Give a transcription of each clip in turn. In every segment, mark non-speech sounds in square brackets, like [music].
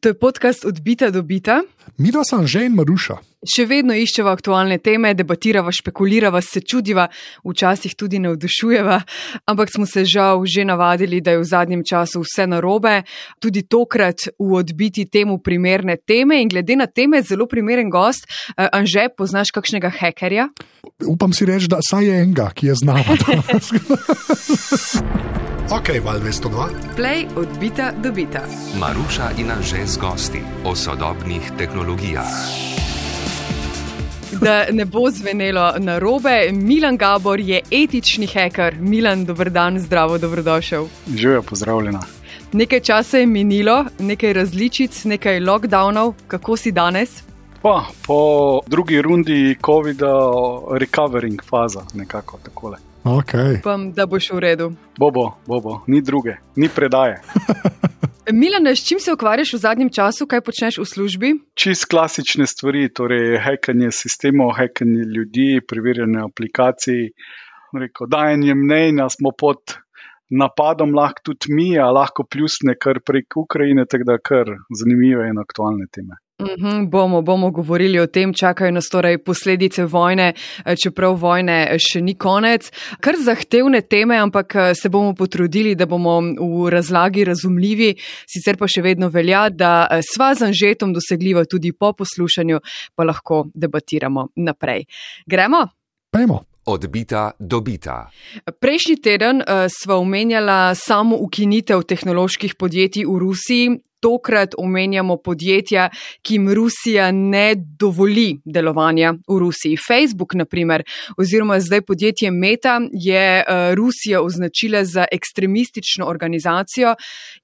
To je podcast Odbita do bita. Mi dva sem že in Maruša. Še vedno iščeva aktualne teme, debatirava, špekulirava, se čudiva, včasih tudi navdušujeva, ampak smo se žal že navadili, da je v zadnjem času vse narobe. Tudi tokrat v odbiti temu primerne teme in glede na teme zelo primeren gost. Uh, Anže, poznaš kakšnega hekerja? Upam si reči, da saj je enega, ki je znal. [laughs] ok, val 202. Play odbita do bita. Maruša in Anže z gosti o sodobnih tehnologijah. Da ne bo zvenelo na robe, Milan Gabor je etični heker. Milan, dober dan, zdravo, dobrodošel. Živijo, pozdravljena. Nekaj časa je minilo, nekaj različic, nekaj lockdownov. Kako si danes? Pa, po drugi rundi COVID-a, recovering faza, nekako takole. Okay. Upam, da boš v redu. Bobo, bobo, ni druge, ni predaje. [laughs] Milan, s čim se ukvarjaš v zadnjem času, kaj počneš v službi? Čist klasične stvari, torej hekanje sistemov, hekanje ljudi, preverjanje aplikacij, rekel, dajanje mnenja, smo pod napadom, lahko tudi mi, a lahko pljusne kar prek Ukrajine, tako da kar zanimive in aktualne teme. Uhum, bomo, bomo govorili o tem, čakajo nas torej posledice vojne, čeprav vojne še ni konec. Kar zahtevne teme, ampak se bomo potrudili, da bomo v razlagi razumljivi. Sicer pa še vedno velja, da sva z anžetom dosegljiva tudi po poslušanju, pa lahko debatiramo naprej. Gremo? Pejmo. Odbita do bita. Prejšnji teden uh, sva omenjala samo ukinitev tehnoloških podjetij v Rusiji. Tokrat omenjamo podjetja, ki jim Rusija ne dovoli delovanja v Rusiji. Facebook, naprimer, oziroma zdaj podjetje Meta, je uh, Rusija označila za ekstremistično organizacijo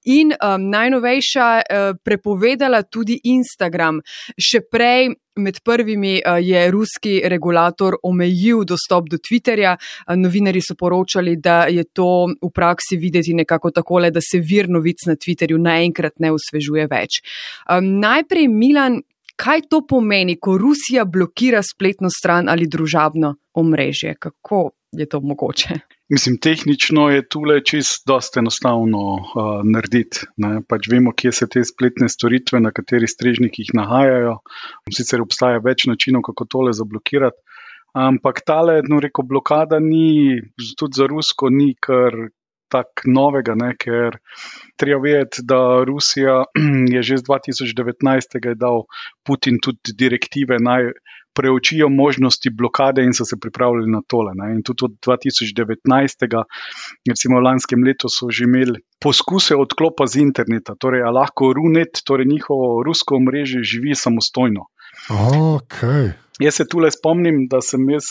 in um, najnovejša uh, prepovedala tudi Instagram. Še prej. Med prvimi je ruski regulator omejil dostop do Twitterja. Novinari so poročali, da je to v praksi videti nekako takole, da se vir novic na Twitterju naenkrat ne osvežuje več. Najprej, Milan, kaj to pomeni, ko Rusija blokira spletno stran ali družabno omrežje? Kako je to mogoče? Mislim, tehnično je tule čist dosta enostavno uh, narediti. Ne? Pač vemo, kje se te spletne storitve, na katerih strežnikih nahajajo. Sicer obstaja več načinov, kako tole zablokirati. Ampak tale, no reko, blokada ni, tudi za Rusko, ni kar tak novega, ne? ker treba vedeti, da Rusija [clears throat] je že z 2019. dal Putin tudi direktive naj preučijo možnosti blokade in so se pripravljali na tole. Ne. In tudi od 2019. recimo v lanskem letu so že imeli poskuse odklopa z interneta, torej lahko Runet, torej njihovo rusko mreže živi samostojno. Okay. Jaz se tule spomnim, da sem jaz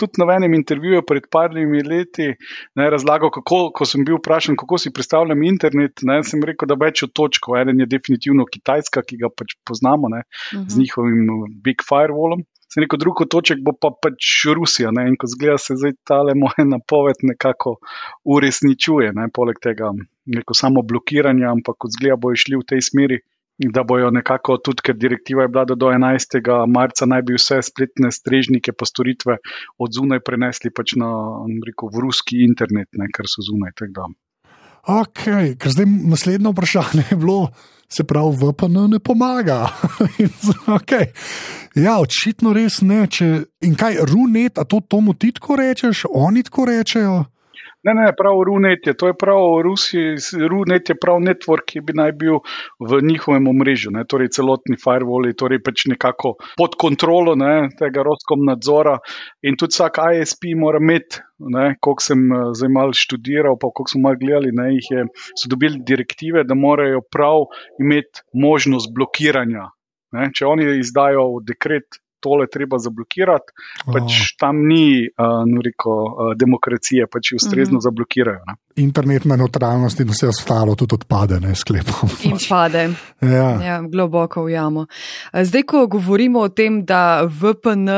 tudi na enem intervjuju pred parimi leti ne, razlagal, kako, ko sem bil vprašan, kako si predstavljam internet. Ne, sem rekel, da več od točk. Eden je definitivno Kitajska, ki ga pač poznamo ne, uh -huh. z njihovim Big Firewallom. Sem rekel, drugo toček bo pa pač Rusija. Ne, in ko zgleda, se zdaj tale moja [laughs] napoved nekako uresničuje. Ne, poleg tega neko samo blokiranje, ampak ko zgleda, bo išli v tej smeri da bojo nekako tudi, ker direktiva je bila do 11. marca, naj bi vse spletne strežnike pa storitve od zunaj prenesli pač na rekel, ruski internet, ne, ker so zunaj. Ok, ker zdaj naslednje vprašanje je bilo, se pravi, VPN ne pomaga. [laughs] okay. Ja, očitno res ne. Če, in kaj, runet, a to tomu ti tako rečeš, oni tako rečejo? Ne, ne, prav Runet je, to je prav Rusija, Runet je prav network, ki bi naj bil v njihovem omrežju, ne, torej celotni firewall, torej pač nekako pod kontrolo ne, tega roskom nadzora in tudi vsak ISP mora imeti, koliko sem zdaj mal študiral, pa koliko smo mal gledali, ne, je, so dobili direktive, da morajo prav imeti možnost blokiranja. Ne, če oni izdajo dekret, tole treba zablokirati, pač Oh. tam ni uh, reko, uh, demokracije, pač jih ustrezno Mhm. zablokirajo. Ne. Internetna neutralnost in vse ostalo tudi odpade, ne sklepam. In pade. Ja. Ja, globoko v jamo. Zdaj, ko govorimo o tem, da VPN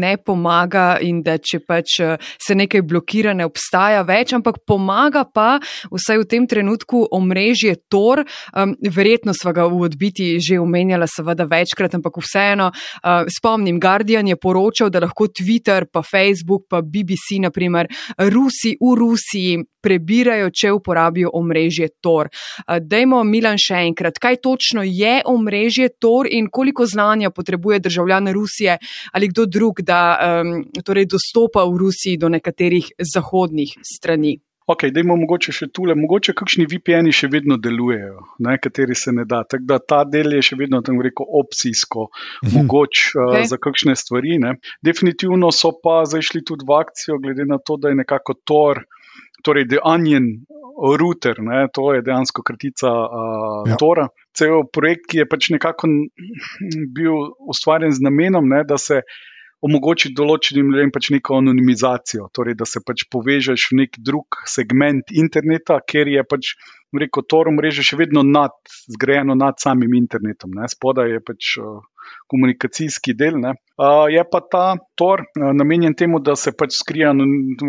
ne pomaga in da če pač se nekaj blokira, ne obstaja več, ampak pomaga pa vsaj v tem trenutku omrežje Tor. Um, verjetno sva ga v odbiti že omenjala, seveda večkrat, ampak vseeno uh, spomnimo spomnim, Guardian je poročal, da lahko Twitter, pa Facebook, pa BBC, naprimer, Rusi v Rusiji prebirajo, če uporabijo omrežje Tor. Dajmo, Milan, še enkrat, kaj točno je omrežje Tor in koliko znanja potrebuje državljan Rusije ali kdo drug, da um, torej dostopa v Rusiji do nekaterih zahodnih strani. Ok, dajmo mogoče še tule, mogoče kakšni VPN-i še vedno delujejo, ne, kateri se ne da. Tako da ta del je še vedno, tako rekel, opcijsko, mhm. mogoč okay. uh, za kakšne stvari. Ne. Definitivno so pa zašli tudi v akcijo, glede na to, da je nekako Tor, torej The Onion router, ne, to je dejansko kratica uh, ja. Tora. Cel projekt, ki je pač nekako bil ustvarjen z namenom, ne, da se omogočiti določenim ljudem pač neko anonimizacijo, torej da se pač povežeš v nek drug segment interneta, ker je pač, rekel, Tor mreže še vedno nad, zgrajeno nad samim internetom, ne? spodaj je pač uh, komunikacijski del. Uh, je pa ta Tor uh, namenjen temu, da se pač skrija,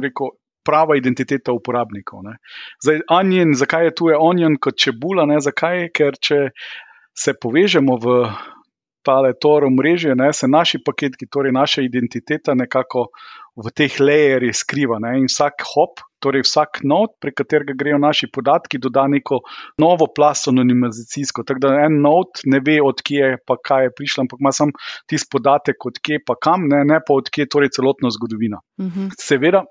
rekel, prava identiteta uporabnikov. Ne? Zdaj, Onion, zakaj je tu Onion kot čebula, ne? zakaj? Ker če se povežemo v tale Tor omrežje, ne, se naši paketki, torej naša identiteta nekako v teh layerjih skriva. Ne, in vsak hop, torej vsak not, prek katerega grejo naši podatki, doda neko novo plast anonimizacijsko. Tako da en not ne ve, odkje je pa kaj je prišlo, ampak ima samo tisti podatek, odkje pa kam, ne, ne pa odkje je torej celotna zgodovina. Uh mhm. -huh. Seveda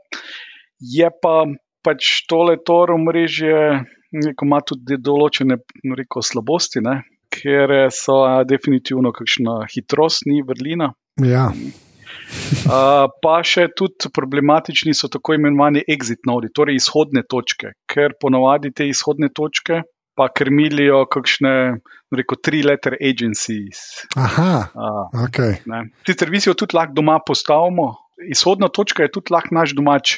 je pa pač tole Tor omrežje. Ima tudi določene rekel, slabosti, ne? Ker so definitivno kakšna hitrost, ni vrlina. Ja. Uh, pa še tudi problematični so tako imenovani exit nodi, torej izhodne točke, ker ponovadi te izhodne točke pa krmilijo kakšne, reko, tri-letter agencies. Aha, uh, ok. Sicer visijo tudi lahko doma postavimo. Izhodna točka je tudi lahko naš domač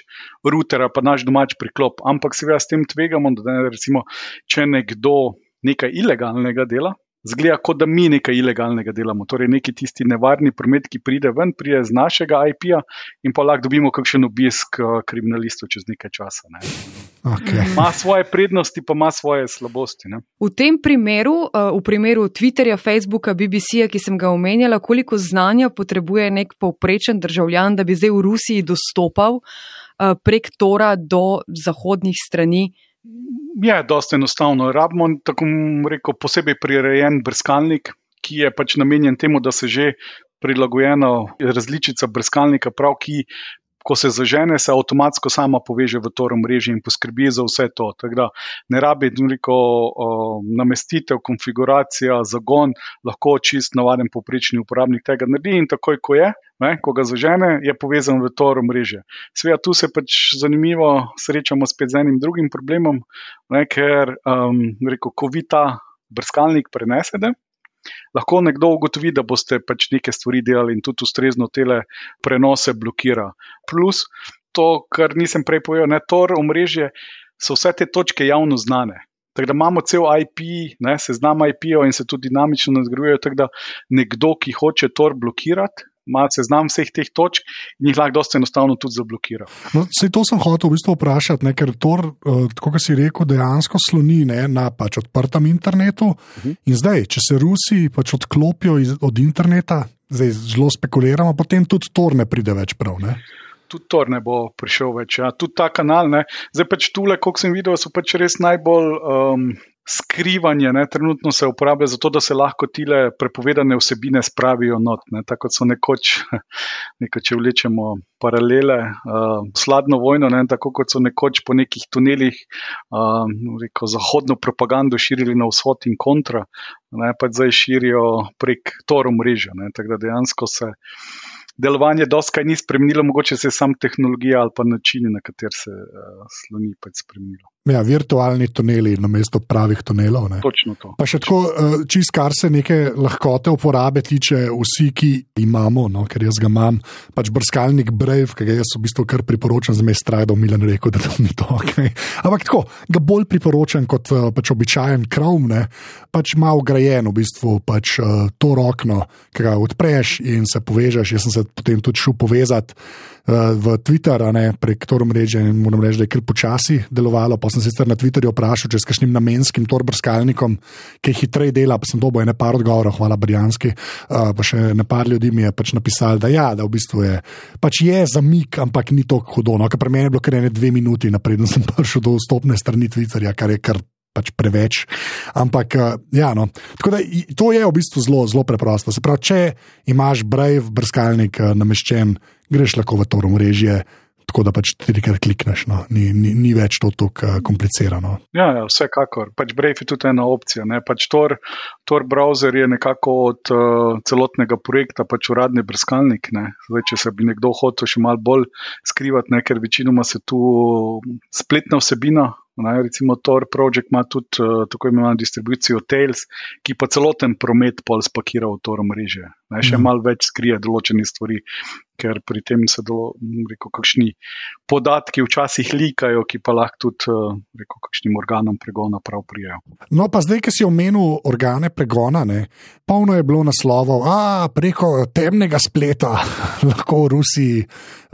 router, pa naš domač priklop, ampak seveda s tem tvegamo, da ne, recimo, če nekdo nekaj ilegalnega dela, zgleda, kot da mi nekaj ilegalnega delamo. Torej, neki tisti nevarni promet, ki pride ven, pride z našega IP-ja in pa lahko dobimo kakšen obisk uh, kriminalistov čez nekaj časa. Ne. Okay. Ma svoje prednosti, pa ima svoje slabosti. Ne. V tem primeru, uh, v primeru Twitterja, Facebooka, BBC-ja, ki sem ga omenjala, koliko znanja potrebuje nek povprečen državljan, da bi zdaj v Rusiji dostopal uh, prek Tora do zahodnih strani je dosta enostavno. Rabimo tako rekel, posebej prirejen brskalnik, ki je pač namenjen temu, da se že prilagojena različica brskalnika, prav ki ko se zažene, se avtomatsko sama poveže v to mrežo in poskrbi za vse to. Da, ne rabi neko namestitev, konfiguracija, zagon, lahko čist navaden poprečni uporabnik tega naredi in takoj, ko je. Ne, ko ga zažene, je povezan v to mrežo. Sveda, tu se pač zanimivo srečamo spet z enim drugim problemom, ne, ker, um, rekel, ko vi ta brskalnik prenesete, lahko nekdo ugotovi, da boste pač neke stvari delali in tudi ustrezno tele prenose blokira. Plus to, kar nisem prej povedal, ne tor omrežje, so vse te točke javno znane. Tako da imamo cel IP, ne, seznam IP-ov in se tudi dinamično nadgrajujejo. Tako da nekdo, ki hoče tor blokirati, ima seznam vseh teh točk in jih lahko dosta enostavno tudi zablokira. No, to sem hotel v bistvu vprašati, ne, ker to, uh, kot si rekel, dejansko sloni ne, na pač odprtem internetu. Uh mhm. -huh. In zdaj, če se Rusi pač odklopijo iz, od interneta, zdaj zelo spekuliramo, potem tudi to ne pride več prav. Ne? Tudi to ne bo prišel več. Ja. Tudi ta kanal, ne. zdaj pač tule, kot sem videl, so pač res najbolj um, skrivanje ne, trenutno se uporablja za to, da se lahko tile prepovedane vsebine spravijo not. Ne, tako so nekoč, [laughs] nekaj, če vlečemo paralele, uh, sladno vojno, ne, tako kot so nekoč po nekih tunelih uh, rekel, zahodno propagando širili na vzhod in kontra, ne, pa zdaj širijo prek toru mreža. Tako da dejansko se delovanje doskaj ni spremenilo, mogoče se je sam tehnologija ali pa načini, na kater se uh, sloni, pač spremenilo. Ja, virtualni tuneli na mesto pravih tunelov. Ne. Točno to. Pa še tako, uh, čist kar se neke lahkote uporabe tiče, vsi, ki imamo, no, ker jaz ga imam, pač brskalnik Brave, ki ga jaz v bistvu kar priporočam, za me je strah, da Milan rekel, da to ni to. Okay. Ampak tako, ga bolj priporočam kot uh, pač običajen Chrome, ne, pač ima ugrajen v bistvu pač, uh, to rokno, ki ga odpreš in se povežeš. Jaz sem se potem tudi šel povezati v Twitter, ne, prek Tor mreže in moram reči, da je kar počasi delovalo. Pa sem se sicer na Twitterju vprašal, če s kakšnim namenskim torbrskalnikom, ki hitreje dela, pa sem dobil ene par odgovorov, hvala Brijanski. Uh, pa še ne par ljudi mi je pač napisali, da, ja, da v bistvu je, pač je zamik, ampak ni tako hudo. No, pri meni je bilo kar ene dve minuti, naprej sem [laughs] prišel do vstopne strani Twitterja, kar je kar. Pač preveč. Ampak, ja, no. da, to je v bistvu zelo, zelo preprosto. Se pravi, če imaš Brave brskalnik nameščen, greš lahko v to mrežje, tako da pač trikrat klikneš. No. Ni, ni, ni več to tako uh, komplicirano. Ja, ja, vsekakor. Pač Brave je tudi ena opcija. Pač Tor, Tor browser je nekako od uh, celotnega projekta pač uradni brskalnik. Zdaj, če se bi nekdo hotel še malo bolj skrivati, ne, ker večinoma se tu spletna vsebina. Ne, recimo Tor Project ima tudi uh, tako imenovano distribucijo Tails, ki pa celoten promet pol spakira v Tor mreže. Ne, še mm. malo več skrije določene stvari, ker pri tem se dolo, rekel, kakšni podatki včasih likajo, ki pa lahko tudi rekel, kakšnim organom pregona prav prijajo. No, pa zdaj, ki si omenil organe pregona, ne, polno je bilo naslovov, a preko temnega spleta [laughs] lahko v Rusiji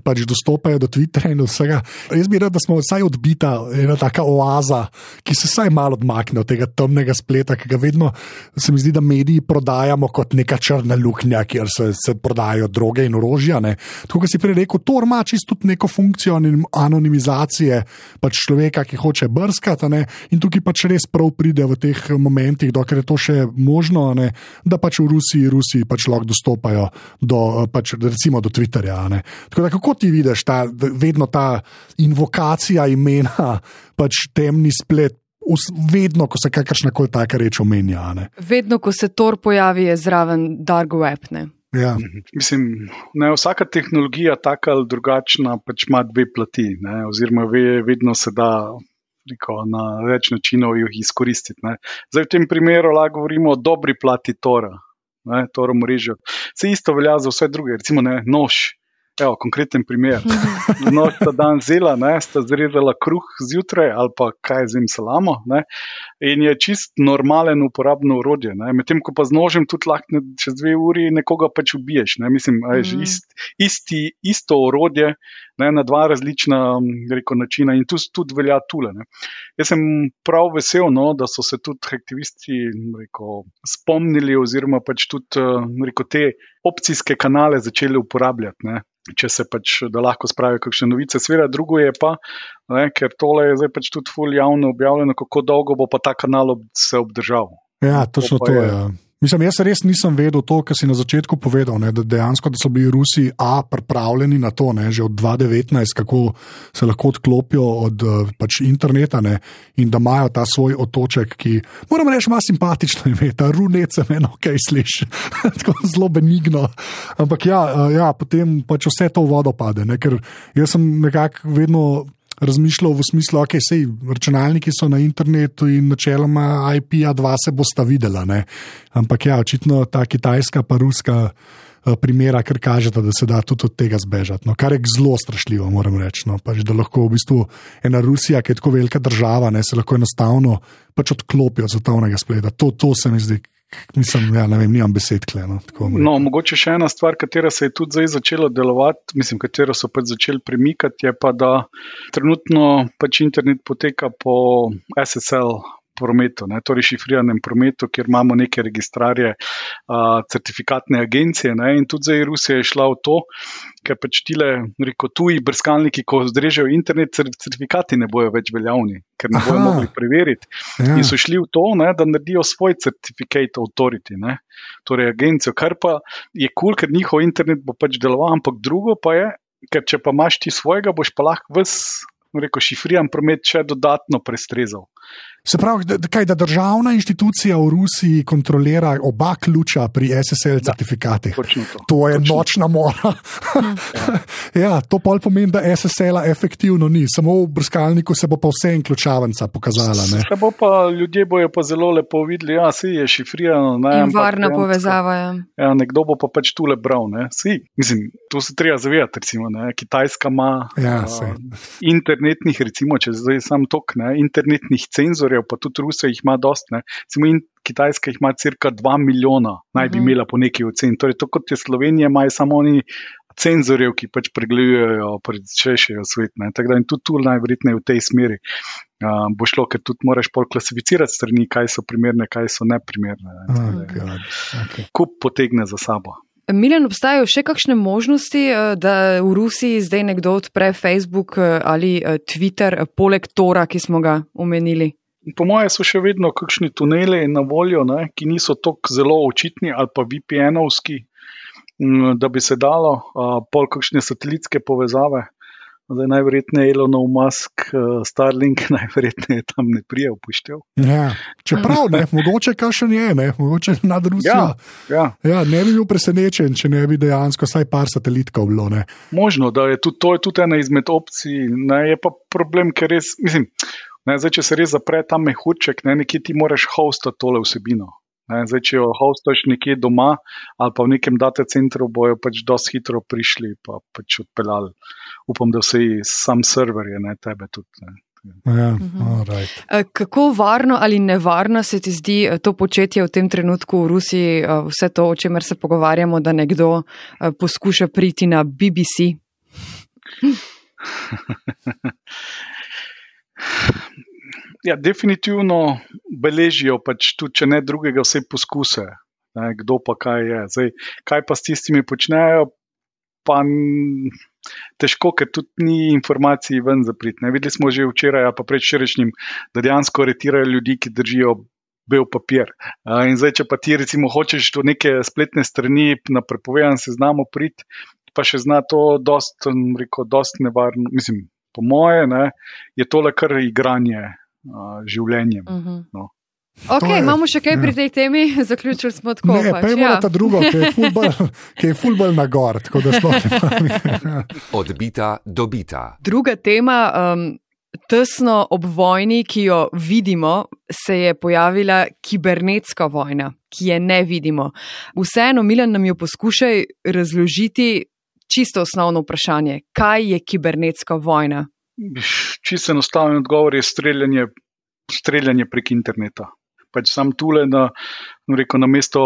pač dostopajo do Twitterja in vsega. Jaz bi rekel, da smo vsaj odbita, ena taka oaza, ki se vsaj malo odmakne od tega temnega spleta, ki ga vedno se mi zdi, da mediji prodajamo kot neka črna luknja, kjer se, se prodajajo droge in orožja. Ne. Tako kot si prej rekel, to ima čisto neko funkcijo anonimizacije pač človeka, ki hoče brskati. Ne. In tukaj pač res prav pride v teh momentih, dokler je to še možno, ne, da pač v Rusiji, Rusiji pač lahko dostopajo do, pač, recimo do Twitterja. Tako da kako ti vidiš ta, vedno ta invokacija imena, pač temni splet. Vedno, ko se kakršna koli taka reč omenja. Vedno, ko se Tor pojavi, je zraven Dark Web. Ne? Ja. Mislim, ne, vsaka tehnologija, taka ali drugačna, pač ima dve plati, ne, oziroma ve, vedno se da reko, na več načinov jih izkoristiti. Ne. Zdaj, v tem primeru lahko govorimo o dobri plati Tora, Tora mreža. Vse isto velja za vse druge, recimo ne, nož. Evo, konkreten primer. [laughs] No, sta dan zela, ne, sta zrezala kruh zjutraj ali pa kaj z jim salamo. Ne, in je čist normalen uporabno urodje. Medtem ko pa z nožem tudi lahko čez dve uri nekoga pač ubiješ. Ne. Mislim, mm. ist, isti, isto urodje ne, na dva različna reko, načina in tu tudi velja tule. Ne. Jaz sem prav vesel, no, da so se tudi aktivisti reko, spomnili oziroma pač tudi reko, te opcijske kanale začeli uporabljati. Ne če se pač da lahko spravijo kakšne novice. Sveda, drugo je pa, ne, ker tole je zdaj pač tudi fully javno objavljeno, kako dolgo bo pa ta kanal ob, se obdržal. Ja, točno to, to je. Ja. Mislim, jaz res nisem vedel to, kar si na začetku povedal, ne, da dejansko da so bili Rusi A pripravljeni na to, ne, že od 2019, kako se lahko odklopijo od eh, pač interneta ne, in da imajo ta svoj otoček, ki, moram reči, ima simpatično ime, ta runet se meni ok sliši, [laughs] tako zelo benigno. Ampak ja, eh, ja, potem pač vse to vodo pade, ne, ker jaz sem nekako vedno razmišljal v smislu, da okay, so računalniki na internetu in načeloma IP-a2 se bosta videla. Ne? Ampak ja, očitno ta kitajska pa ruska. Eh, primera, ker kažete, da se da tudi od tega zbežati. No, kar je zelo strašljivo, moram reči. No, pač, da lahko v bistvu ena Rusija, ki je tako velika država, ne, se lahko enostavno pač odklopi od svetovnega spleta. To, to se mi zdi Mislim, ja, ne vem, nimam besed. Kle, no, no, mogoče še ena stvar, katera se je tudi zdaj začela delovati, mislim, katero so pač začeli premikati, je pa, da trenutno pač internet poteka po SSL prometu, ne, torej šifriranem prometu, kjer imamo neke registrarje, uh, certifikatne agencije. Ne, in tudi zdaj Rusija je šla v to, ker pač tile, reko, tuji brskalniki, ko zdrežejo internet, certifikati ne bojo več veljavni, ker ne bojo mogli preveriti. Ja. In so šli v to, ne, da naredijo svoj certifikat authority, ne, torej agencijo, kar pa je kul, cool, ker njihov internet bo pač deloval, ampak drugo pa je. Ker če pa imaš ti svojega, boš pa lahko vse, reko, šifriran promet še dodatno prestrezal. Se pravi, da, kaj, da državna inštitucija v Rusiji kontrolira oba ključa pri SSL certifikatih. To. to je točno. nočna mora. ja, [laughs] to pa pomeni, da SSL-a efektivno ni, samo v brskalniku se bo pa vse en ključavnica pokazala. Ne? Se bo pa ljudje bojo pa zelo lepo videli, da ja, je šifrirano. Ne, In varna povezava je. Ja. ja, nekdo bo pa pač tule bral. Mislim, to se treba zavedati. Recimo, Kitajska ima ja, uh, internetnih, recimo, če zdaj sam tok, ne, internetnih cenzorjev dolarjev, pa tudi Rusija jih ima dost. Samo in Kitajska jih ima cirka 2 milijona, naj bi mhm. imela po neki oceni. Torej, to kot je Slovenija, imajo samo oni cenzorjev, ki pač pregledujejo, prečešajo svet. Ne. Tako da in tudi tu najverjetneje v tej smeri uh, bo šlo, ker tudi moraš pol klasificirati strani, kaj so primerne, kaj so neprimerne. Ne. Oh, God. okay. Kup potegne za sabo. Milen, obstajajo še kakšne možnosti, da v Rusiji zdaj nekdo odpre Facebook ali Twitter, poleg Tora, ki smo ga omenili? Po mojem so še vedno kakšni tuneli na voljo, ne, ki niso tako zelo očitni ali pa VPN-ovski, m, da bi se dalo, pol kakšne satelitske povezave. Zdaj najverjetneje Elon Musk, uh, Starlink, [laughs] najverjetneje tam ne prije upoštev. Ja. Čeprav ne, mogoče kakšen je, ne, mogoče nad Rusijo. Ja, ja. Ja, ne bi bil presenečen, če ne bi dejansko vsaj par satelitkov bilo. Ne. Možno, da je tudi to je tudi ena izmed opcij. Ne, je pa problem, ker res, mislim, ne, zdaj, če se res zapre ta mehurček, ne, nekje ti moraš hostati tole vsebino. Ne, zdaj, če jo hostaš nekje doma ali pa v nekem data centru, bojo pač dosti hitro prišli in pa pač odpeljali. Upam, da vse sam server je, ne tebe tudi. Ne. Ja, Mhm. alright. Eh, Kako varno ali nevarno se ti zdi eh, to početje v tem trenutku v Rusiji, eh, vse to, o čemer se pogovarjamo, da nekdo poskuša priti na BBC? [laughs] Ja, definitivno beležijo, pač tudi če ne drugega, vse poskuse, ne, kdo pa kaj je. Zdaj, kaj pa s tistimi počnejo, pa težko, ker tudi ni informacij ven zaprit. Ne. Videli smo že včeraj, pa predvčerajšnjim, da dejansko aretirajo ljudi, ki držijo. Bel papir. In zdaj, če pa ti recimo hočeš do neke spletne strani na prepovedan seznam priti, pa še zna to dost, rekel, dost nevarno. Mislim, po moje, ne, je tole kar igranje uh, življenjem. Uh -huh. No. Ok, je- imamo še kaj ja. pri tej temi, [laughs] zaključili smo tako. Ne, pač, pejmo ja. na ta drugo, ki je fulbol, [laughs] na gor, tako da ne. [laughs] Odbita, dobita. Druga tema, um, tesno ob vojni, ki jo vidimo, se je pojavila kibernetska vojna, ki je ne vidimo. Vseeno, Milan, nam jo poskušaj razložiti čisto osnovno vprašanje. Kaj je kibernetska vojna? Čisto enostaven odgovor je streljanje, streljanje prek interneta. Pač sam tule na, rekel, na mesto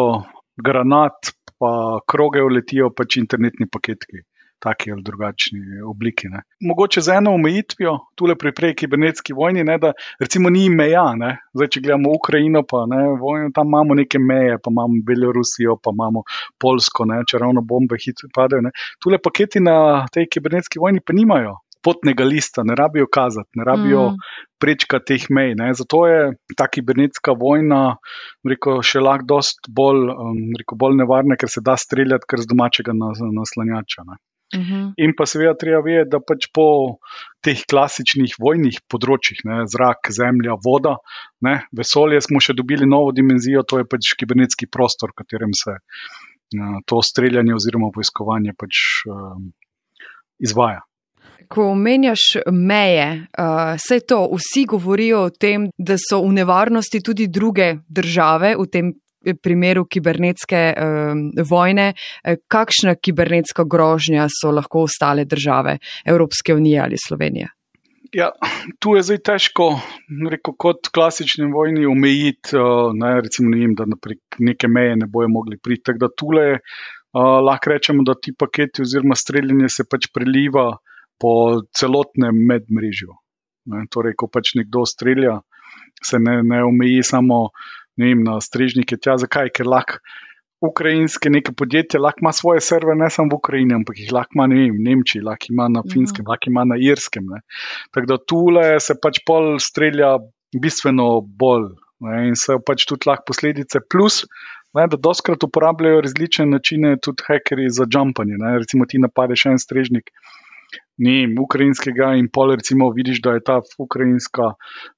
granat, pa kroge letijo pač internetni paketki. Taki ali drugačni obliki. Ne. Mogoče z eno omejitvijo, tule pri prej kibernetski vojni, ne, da recimo ni meja. Ne. Zdaj, če gledamo Ukrajino, pa ne, vojno, tam imamo neke meje, pa imamo Belorusijo, pa imamo Polsko, ne, če ravno bombe hitro padajo. Ne. Tule paketi na tej kibernetski vojni pa nimajo potnega lista, ne rabijo kazati, ne rabijo Mm. prečkati teh mej. Ne. Zato je ta kibernetska vojna rekel, še lahko dost bolj, um, rekel, bolj nevarna, ker se da streljati kar z domačega nas- naslanjača. Ne. Uh -huh. In pa seveda treba vedeti, da pač po teh klasičnih vojnih področjih, ne, zrak, zemlja, voda, ne, vesolje, smo še dobili novo dimenzijo, to je pač kibernetski prostor, v katerem se uh, to streljanje oziroma vojskovanje pač um, izvaja. Ko omenjaš meje, uh, vse to, vsi govorijo o tem, da so v nevarnosti tudi druge države, v tem primeru kibernetske um, vojne. Eh, Kakšna kibernetska grožnja so lahko ostale države Evropske unije ali Slovenije? Ja, tu je zdaj težko, rekel, kot klasični vojni, omejiti, uh, ne, recimo, ne vem, da prek neke meje ne bojo mogli priti. Tako da tule uh, lahko rečemo, da ti paketi oziroma streljanje se pač preliva po celotnem medmrežju. Ne, torej, ko pač nekdo strelja, se ne, ne omeji samo ne vem, na strežnike tja. Zakaj? Ker lahko ukrajinske neke podjetje lahko ima svoje serve, ne samo v Ukrajini, ampak jih lahko ima ne vem, v Nemčiji, lahko ima na Finskem, Mhm. lahko ima na Irskem. Ne. Tako da tule se pač pol strelja bistveno bolj ne, in se pač tudi lahko posledice. Plus, ne, da doskrat uporabljajo različne načine, tudi hekerji za jumpanje. Ne. Recimo ti napadeš en strežnik. Ne, vem, ukrajinskega in pol, recimo, vidiš, da je ta ukrajinska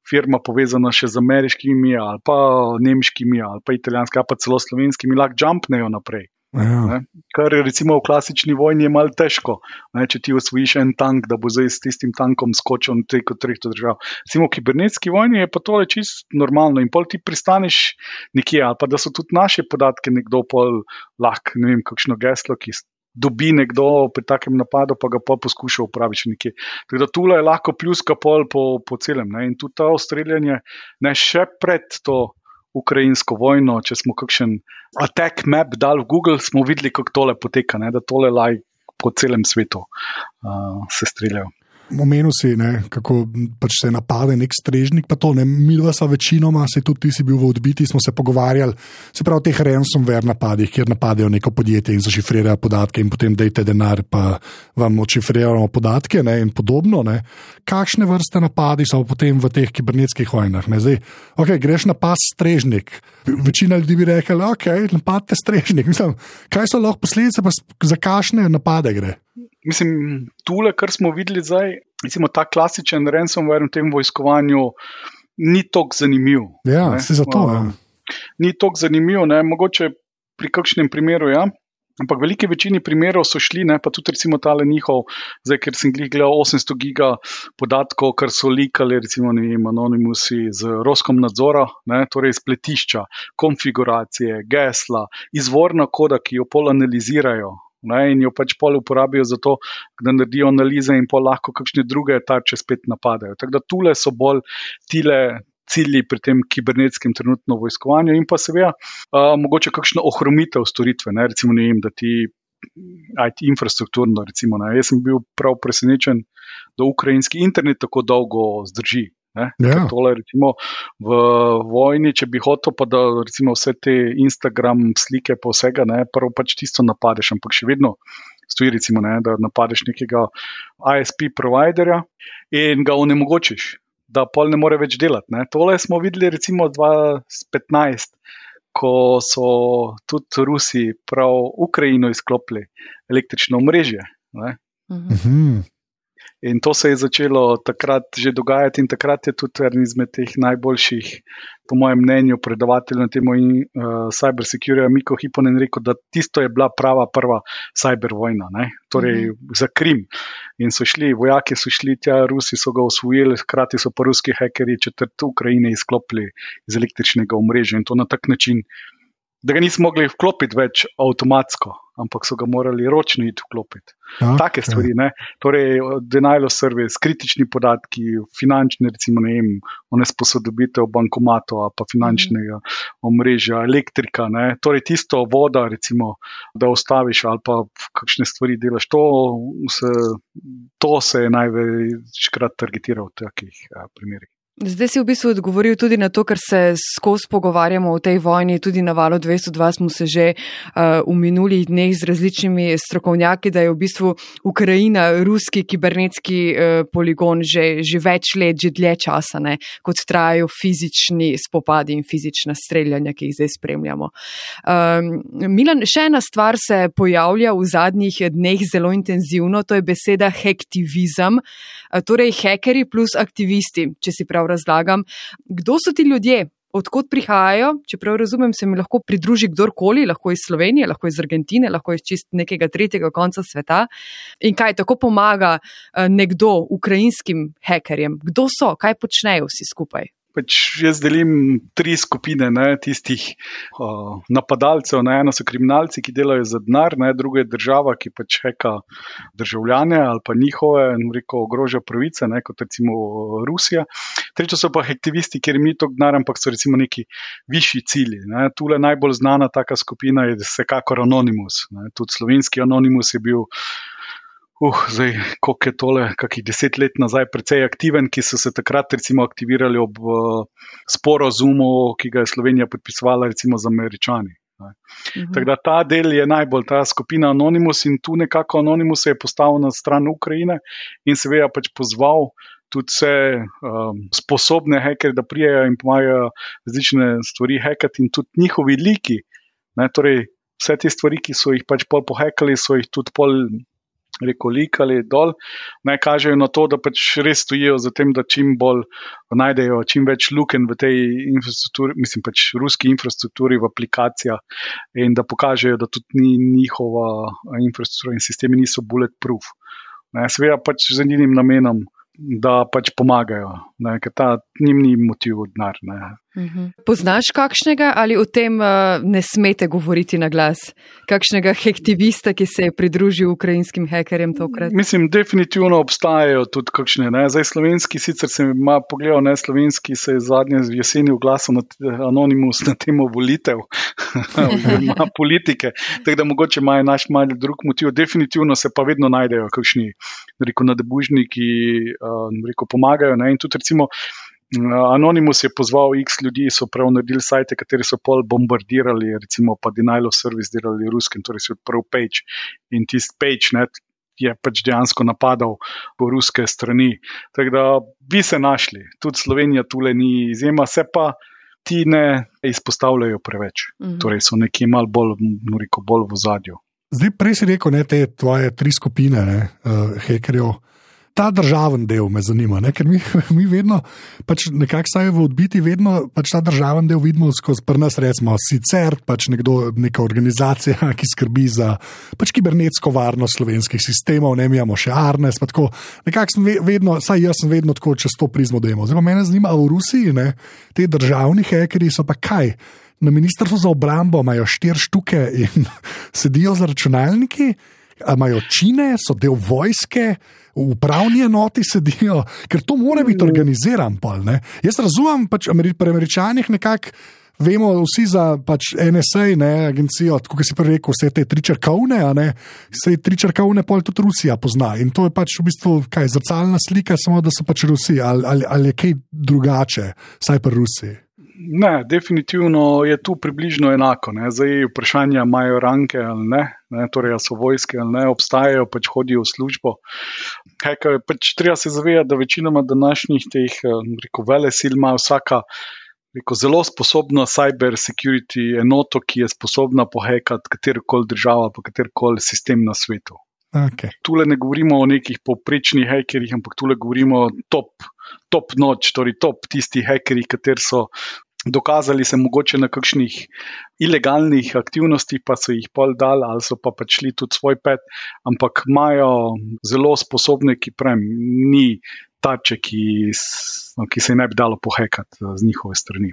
firma povezana še z ameriškimi, ali pa nemškimi, ali pa italijanskimi, ali pa celo slovenskimi, lahko jumpnejo naprej. Ja. Ne? Kar recimo v klasični vojni je malo težko. Ne? Če ti osvojiš en tank, da bo zdaj s tistim tankom skočil na tretjo tretjo državo. Recimo v kibernetski vojni je pa to čisto normalno in pol ti pristaneš nekje, ali pa da so tudi naše podatke nekdo pol lahko, ne vem, kakšno geslo, ki dobi nekdo pri takem napadu, pa ga pa poskuša uporabiti še nekje. Tako da tule je lahko pljuska pol po, po celem. Ne? In tudi to streljanje, ne še pred to ukrajinsko vojno, če smo kakšen attack map dal v Google, smo videli, kako tole poteka, ne? da tole like po celem svetu uh, se streljajo. Omenil si, ne, kako pač se napade nek strežnik, pa to ne, mi dva sva večinoma, se tudi ti si bil v odbiti, smo se pogovarjali, se pravi o teh ransomware napadih, kjer napadejo neko podjetje in zašifrirajo podatke in potem dajte denar, pa vam odšifriramo podatke ne, in podobno. Ne. Kakšne vrste napadi so potem v teh kibernetskih vojnah? Ne. Zdaj, okay, greš na pas strežnik. Večina ljudi bi rekla, ok, napadte strežnik. Mislim, kaj so lahko posledice, pa za kakšne napade gre? Mislim, tole, kar smo videli zdaj, recimo ta klasičen ransomware v tem vojskovanju, ni tako zanimiv. Ja, se zato. Uh, ni tako zanimiv, ne? mogoče pri kakšnem primeru, ja. Ampak v veliki večini primerov so šli, ne, pa tudi recimo tale njihov, zdaj, ker sem gledal 800 giga podatkov, kar so likali, recimo, ne vem, anonimusi z Roskom nadzora, ne, torej spletišča, konfiguracije, gesla, izvorna koda, ki jo pol analizirajo, ne, in jo pač pol uporabijo za to, da naredijo analize in pol lahko kakšne druge tarče spet napadajo. Tako da tule so bolj tile. Cilji pri tem kibernetskem trenutno vojskovanju, in pa seveda, uh, mogoče kakšno ohromitev storitve. Ne? Recimo, ne vem, da ti IT infrastrukturno. Recimo, Jaz sem bil prav presenečen, da ukrajinski internet tako dolgo zdrži. Ja. Tole, recimo, v vojni, če bi hotel, pa da recimo, vse te Instagram slike, pa vsega, ne, prvo pač tisto napadeš, ampak še vedno stoji, recimo, ne, da napadeš nekega ISP providerja in ga onemogočiš, da pol ne more več delati. Ne. Tole smo videli recimo 2015. Ko so tudi Rusi prav Ukrajino izklopili električno mrežje. Mhm. In to se je začelo takrat že dogajati, in takrat je tudi eden izmed teh najboljših, po mojem mnenju, predavateljev na temo uh, cybersecurity, Miko Hiponen, rekel, da tisto je bila prava prva cyber vojna, ne? torej mm -hmm. za Krim. In so šli, vojaki so šli tja, Rusi so ga usvojili, hkrati so pa ruski hekerji četrt Ukrajine izklopili iz električnega omrežja in to na tak način da ga nismo mogli vklopiti več avtomatsko, ampak so ga morali ročno iti vklopiti. Ja, Take stvari, ja. torej denial of service, kritični podatki, finančne, recimo, ne vem, onesposodobitev bankomatov pa finančnega omrežja, elektrika, ne? torej tisto voda, recimo, da ostaviš ali pa kakšne stvari delaš. To se, to se je največkrat targetiralo v takih a, primerih. Zdaj si v bistvu odgovoril tudi na to, kar se skozi pogovarjamo o tej vojni. Tudi na valu 202 smo se že uh, v minulih dneh z različnimi strokovnjaki, da je v bistvu Ukrajina ruski kibernetski uh, poligon že, že več let, že dlje časa, ne, kot trajajo fizični spopadi in fizična streljanja, ki jih zdaj spremljamo. Um, Milan, še ena stvar se pojavlja v zadnjih dneh zelo intenzivno, to je beseda hektivizem, uh, torej hekeri plus aktivisti, če si prav razlagam, kdo so ti ljudje, odkot prihajajo. Čeprav razumem, se mi lahko pridruži kdorkoli, lahko iz Slovenije, lahko iz Argentine, lahko iz čist nekega tretjega konca sveta. In kaj tako pomaga eh, nekdo ukrajinskim hekerjem? Kdo so, kaj počnejo vsi skupaj? Pač jaz delim tri skupine ne, tistih uh, napadalcev. Ne. Eno so kriminalci, ki delajo za denar, druga je država, ki pač heka državljane ali pa njihove in reko ogroža pravice, ne, kot recimo Rusija. Tretje so pa aktivisti, ker mi to denar, ampak so recimo neki višji cilji. Ne. Tule najbolj znana taka skupina je vsekakor Anonymous. Ne. Tudi slovenski Anonymous je bil uh, zdaj, koliko je tole, kakih deset let nazaj, precej aktiven, ki so se takrat recimo aktivirali ob uh, sporozumu, ki ga je Slovenija podpisovala recimo z američani. Mhm. Tako da ta del je najbolj ta skupina Anonymous in tu nekako Anonymous je postavil na stran Ukrajine in seveda pač pozval tudi vse um, sposobne hekerje, da prijajo in pomagajo različne stvari hekati in tudi njihovi liki. Ne, torej, vse te stvari, ki so jih pač pol pohekali, so jih tudi pol rekel, likali dol, naj kažejo na to, da pač res stojijo za tem, da čim bolj najdejo čim več luken v tej infrastrukturi, mislim pač ruski infrastrukturi, v aplikacijah in da pokažejo, da tudi ni njihova infrastruktura in sistemi niso bulletproof. Seveda pač z enim namenom. Da pač pomagajo, ne, ker ta njim ni motiv denar. Mhm. Poznaš kakšnega ali o tem uh, ne smete govoriti na glas? Kakšnega hektivista, ki se je pridružil ukrajinskim hekerjem tokrat? Mislim, definitivno obstajajo tudi kakšne. Ne? Zdaj, slovenski, sicer sem ima pogledal, ne slovenski, se je zadnje v jeseni oglasil na anonimus na temo volitev, [laughs] ima [laughs] politike. Tako da mogoče imajo naš mali drug motiv. Definitivno se pa vedno najdejo kakšni, rekel, nadebužniki, uh, rekel, pomagajo. Ne? In tudi recimo. Anonymous je pozval X ljudi, so prav naredili sajte, kateri so pol bombardirali, recimo pa Denial of Service delali ruskim, torej si odprl page in tisti page net je pač dejansko napadal po ruske strani. Tako da bi se našli, tudi Slovenija tule ni izjema, se pa ti ne izpostavljajo preveč, mhm. torej so nekje mal bolj, noriko, bolj v zadju. Zdaj, prej si rekel, ne, te tvoje tri skupine, ne, uh, hekerjev ta državni del me zanima, ne? ker mi, [laughs] mi vedno, pač nekako saj v odbiti, vedno pač ta državni del vidimo skozi prnas, recimo, sicer pač nekdo, neka organizacija, [laughs] ki skrbi za pač kibernetsko varnost slovenskih sistemov, ne imamo še Arnes. Nekako sem vedno, saj jaz sem vedno tako čez to prizmo demo. Zdaj pa me zanima, v Rusiji, ne? te državni hekeri so pa kaj? Na ministrstvu za obrambo imajo štiri štuke in [laughs] sedijo za računalniki imajo čine, so del vojske, v upravni enoti sedijo, ker to mora biti organiziran. Pol, Jaz razumem, pač pri američanih nekako. Vemo vsi za pač NSA, ne, agencijo, kot si prej rekel, vse te tri črkavne, vse tri črkavne, pol tudi Rusija pozna. In to je pač v bistvu kaj, zrcalna slika, samo da so pač Rusi ali, ali, ali je kaj drugače, saj pa Rusi. Ne, definitivno je tu približno enako. Ne. Zdaj vprašanje, imajo ranke ali ne, ne torej so vojske ali ne, obstajajo, pač hodijo v službo. Kaj, pač treba se zavedati, da večinoma današnjih teh rekel, vele sil ima vsaka rekel, zelo sposobna cyber security enoto, ki je sposobna pohekati katerokoli državo, pa katerokoli sistem na svetu. Okay. Tule ne govorimo o nekih povprečnih hekerjih, ampak tule govorimo o top, top noč, torej top tistih hekerjih, kateri so dokazali se mogoče na kakšnih ilegalnih aktivnostih, pa so jih pol dal ali so pa pač šli tudi svoj pet, ampak imajo zelo sposobne, ki prem, ni tače, ki, ki se ne bi dalo pohekati z njihove strani.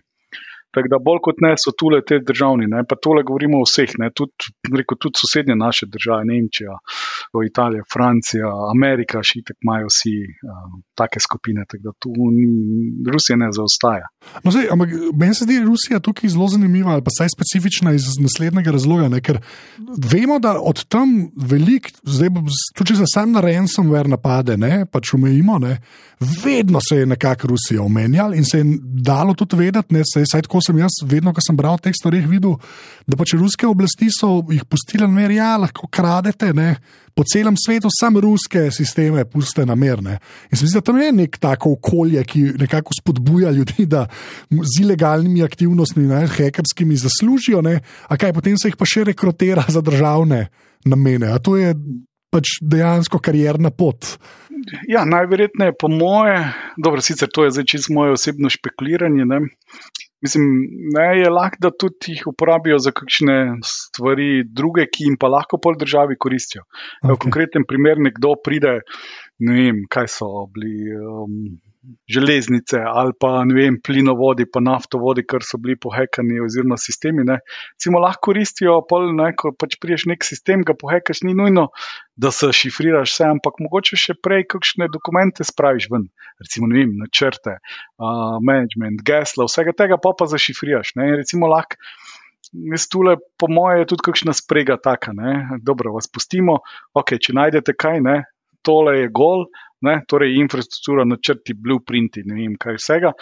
Tako da bolj kot ne so tule te državni, ne? pa tole govorimo o vseh, tudi, tudi sosednje naše države, Nemčija, Italija, Francija, Amerika, še tako imajo vsi uh, take skupine, tako da tu ni, Rusija ne zaostaja. No, zdaj, ampak meni se zdi Rusija tukaj zelo zanimiva, ali pa saj specifična iz naslednjega razloga, ne? ker vemo, da od tam velik, zdaj tudi se sam na ransomware napade, ne? pač umejimo, ne? vedno se je nekako Rusija omenjala in se je dalo tudi vedeti, ne, saj, saj tako sem jaz, vedno, ko sem bral te stvari, videl, da pač ruske oblasti so jih pustile na mer, ja, lahko kradete, ne, po celem svetu, samo ruske sisteme, puste na mer. Ne. In se mi zdi, da tam je nek tako okolje, ki nekako spodbuja ljudi, da z ilegalnimi aktivnostmi, ne, hekerskimi, zaslužijo, ne, a kaj potem se jih pa še rekrutira za državne namene. A to je pač dejansko karjerna pot. Ja, najverjetneje, po moje, dobro, sicer to je zdaj čisto moje osebno špekuliranje. Ne? Mislim, ne, je lahko, da tudi jih uporabijo za kakšne stvari, druge, ki jim pa lahko pol državi koristijo. Okay. V konkretnem primeru nekdo pride, ne vem, kaj so bili. Um, železnice ali pa vem, plinovodi, pa naftovodi, kar so bili pohekani, oziroma sistemi. Cimo lahko koristijo, pol, ne, ko pač priješ nek sistem, ga pohekaš, ni nujno, da se šifriraš vse, ampak mogoče še prej kakšne dokumente spraviš ven, recimo vem, načrte, uh, management, gesla, vsega tega pa pa zašifriraš. Ne, recimo lahko. Jaz tule, po mojem, je tudi kakšna sprega taka. Ne? Dobro, vas pustimo. Okay, če najdete kaj, ne? Tole je gol, ne, torej infrastruktura, načrti, blueprinti, ne vem kaj vsega.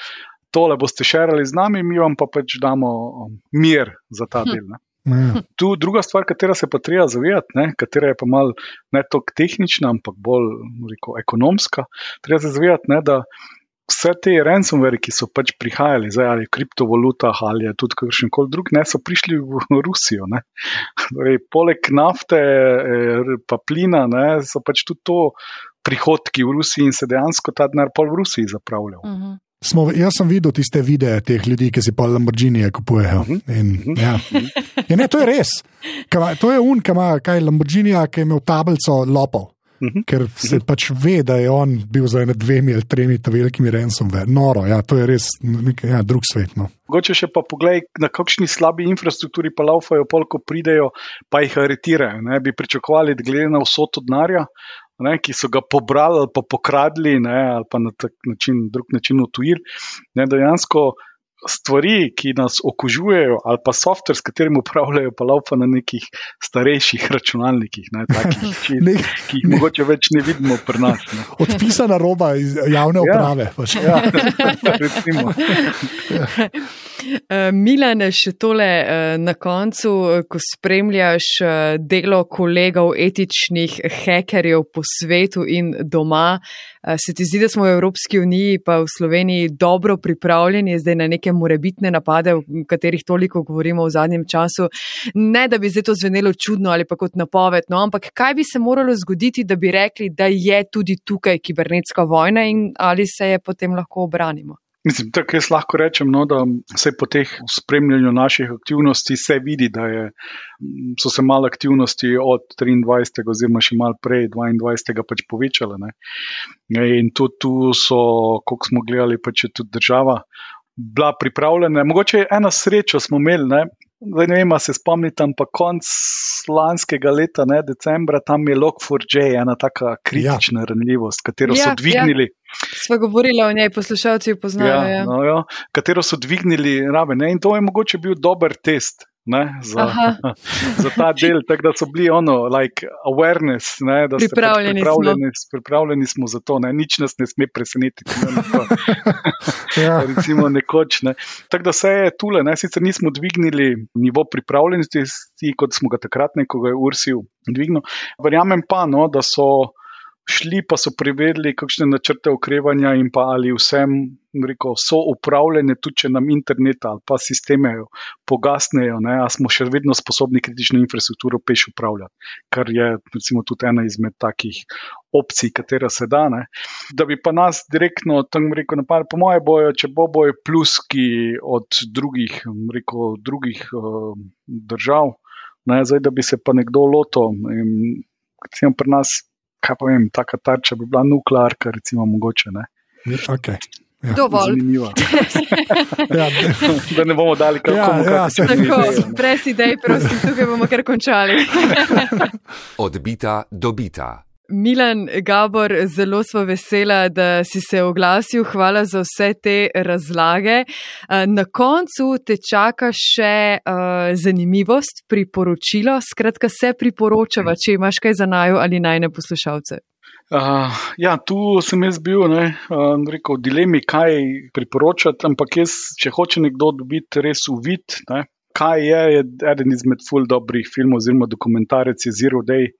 Tole boste širili z nami, mi vam pa pač damo um, mir za ta hm. del. Ne. Ja. Tu druga stvar, katera se pa treba zavedati, katera je pa mal ne toliko tehnična, ampak bolj rekel, ekonomska. Treba se zavedati, ne, da vse te ransomware, ki so pač prihajali, zdaj ali v kriptovalutah ali tudi kakšen koli drug, ne so prišli v [laughs] Rusijo. Torej, poleg nafte in eh, plina ne, so pač tudi to prihodki v Rusiji in se dejansko ta denar pol v Rusiji zapravljal. Uh mhm. -huh. Smo, jaz sem videl tiste videe teh ljudi, ki si pa Lamborghini kupujejo. Mhm. in, -huh. ja. ja, ne, to je res. Ka, to je un, ki ima kaj Lamborghini, ki je imel tablico lopov. -huh. ker se pač ve, da je on bil za dvemi ali tremi velikimi ransomware. Noro, ja, to je res nek ja, drug svet. No. Mogoče še pa poglej, na kakšni slabi infrastrukturi pa laufajo, polko pridejo, pa jih aretirajo. Ne bi pričakovali, da glede na vso to denarja, ne, ki so ga pobrali ali pa pokradli, ne, ali pa na način, drug način utujili, dejansko stvari, ki nas okužujejo, ali pa softver, s katerim upravljajo, pa laupa na nekih starejših računalnikih, ne, takih, [laughs] ki, ne, ki jih ne. mogoče več ne vidimo pri nas. Ne. Odpisana roba iz javne ja. uprave. Pač. Ja, [laughs] recimo. [laughs] Eh, Milan, še tole eh, na koncu, ko spremljaš eh, delo kolegov etičnih hekerjev po svetu in doma, se ti zdi, da smo v Evropski uniji pa v Sloveniji dobro pripravljeni zdaj na neke morebitne napade, o katerih toliko govorimo v zadnjem času. Ne, da bi zdaj to zvenelo čudno ali pa kot napoved, no, ampak kaj bi se moralo zgoditi, da bi rekli, da je tudi tukaj kibernetska vojna in ali se je potem lahko obranimo? Mislim, tako jaz lahko rečem, no, da se po teh spremljanju naših aktivnosti se vidi, da je, so se malo aktivnosti od 23. oziroma še malo prej, 22. pač povečale. Ne. In tudi tu so, koliko smo gledali, pač je tudi država bila pripravljena. Mogoče ena sreča smo imeli, ne. Zdaj ne vem, se spomnite, ampak konc lanskega leta, ne, decembra, tam je Log4j, ena taka kritična ja. ranljivost, katero ja, so dvignili. Ja. Sva govorila o njej, poslušalci jo poznajo. Ja, ja. No, ja, katero so dvignili raven. In to je mogoče bil dober test ne, za, [laughs] za ta del, tako da so bili ono, like awareness, ne, da pač pripravljeni, pripravljeni, smo. pripravljeni smo za to, ne, nič nas ne sme presenetiti. Ne, [laughs] ja. [laughs] Recimo nekoč. Ne. Tako da se je tule, ne, sicer nismo dvignili nivo pripravljenosti, kot smo ga takrat nekoga ursil dvignil. Verjamem pa, no, da so šli pa so preverili, kakšne načrte okrevanja in pa ali vsem rekel, so upravljene, tudi če nam internet ali pa sisteme pogasnejo, ne, a smo še vedno sposobni kritično infrastrukturo peš upravljati, kar je recimo tudi ena izmed takih opcij, katera se da. Ne. Da bi pa nas direktno tam rekel, napad, po moje bojo, če bo bojo pluski od drugih, rekel, drugih uh, držav, ne, zdaj da bi se pa nekdo loto. Recimo pri nas kaj pa vem, taka tarča bi bila nuklearka, recimo, mogoče. Ne? Okay. Ja. Dovolj. [laughs] ja, da ne bomo dali kar ja, ja, koli. Brez idej, prosim, tukaj bomo kar končali. [laughs] Odbita, dobita. Milan Gabor, zelo smo vesela, da si se oglasil. Hvala za vse te razlage. Eh, na koncu te čaka še uh, zanimivost, priporočilo. Skratka, se priporočava, če imaš kaj za najo ali najne poslušalce. Uh, ja, tu sem jaz bil ne, uh, rekel, v dilemi, kaj priporočati, ampak jaz, če hoče nekdo dobiti res uvid, ne, kaj je, je eden izmed ful dobrih filmov oziroma dokumentarec je Zero Day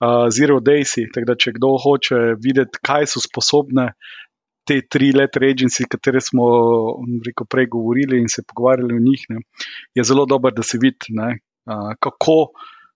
uh, Zero Days. Tako da, če kdo hoče videti, kaj so sposobne te tri leta agencije, o kateri smo rekel, prej govorili in se pogovarjali o njih, ne, je zelo dobro, da se vidi, ne, uh, kako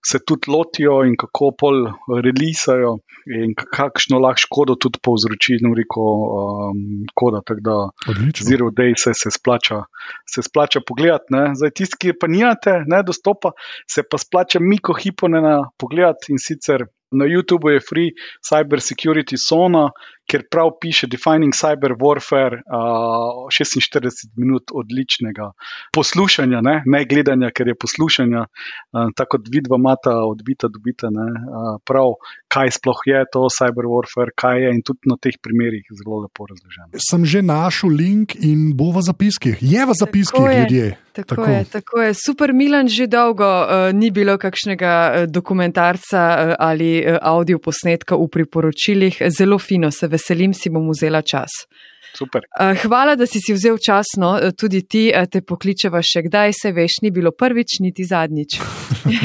se tudi lotijo in kako pol releasajo in kakšno lahko škodo tudi povzroči, no reko, um, koda. Tako da Odlično. Zero Day se, se splača, se splača pogledati. Ne. Zdaj tisti, ki pa nijate, ne dostopa, se pa splača Miko Hiponena pogledati in sicer na YouTubu je free Cyber Security Sona, ker prav piše Defining Cyber Warfare, uh, 46 minut odličnega poslušanja, ne, ne gledanja, ker je poslušanja, uh, tako kot vidva mata, odbita, dobita, ne, uh, prav, kaj sploh je to Cyber Warfare, kaj je in tudi na teh primerih zelo lepo razloženo. Sem že našel link in bo v zapiskih. Je v zapiskih, tako ljudje. Je. Tako, tako. Je, tako je. Super, Milan, že dolgo uh, ni bilo kakšnega uh, dokumentarca uh, ali uh, audio posnetka v priporočilih. Zelo fino se veselim, si bom vzela čas. Super. Hvala, da si si vzel čas, no, tudi ti te pokličeva še kdaj, se veš, ni bilo prvič, niti zadnjič.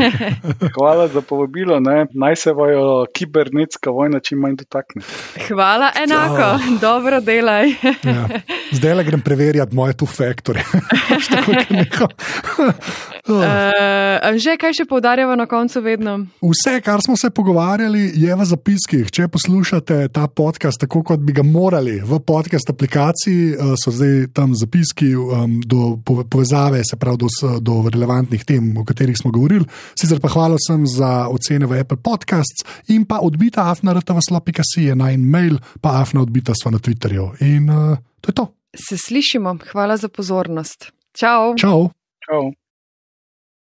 [laughs] Hvala za povabilo, ne? naj se vajo kibernetska vojna čim manj dotakne. Hvala, enako, oh. dobro delaj. Ja. Zdaj le grem preverjati moje tu faktore. [laughs] uh, že kaj še poudarjamo na koncu vedno? Vse, kar smo se pogovarjali, je v zapiskih. Če poslušate ta podcast tako, kot bi ga morali v podcast aplikaciji, uh, so zdaj tam zapiski um, do povezave, se pravi do, do relevantnih tem, o katerih smo govorili. Sicer pa hvala vsem za ocene v Apple Podcasts in pa odbita afna.rtv.si je naj mail, pa afna odbita smo na Twitterju. In uh, to je to. Se slišimo, hvala za pozornost. Čau. Čau. Čau.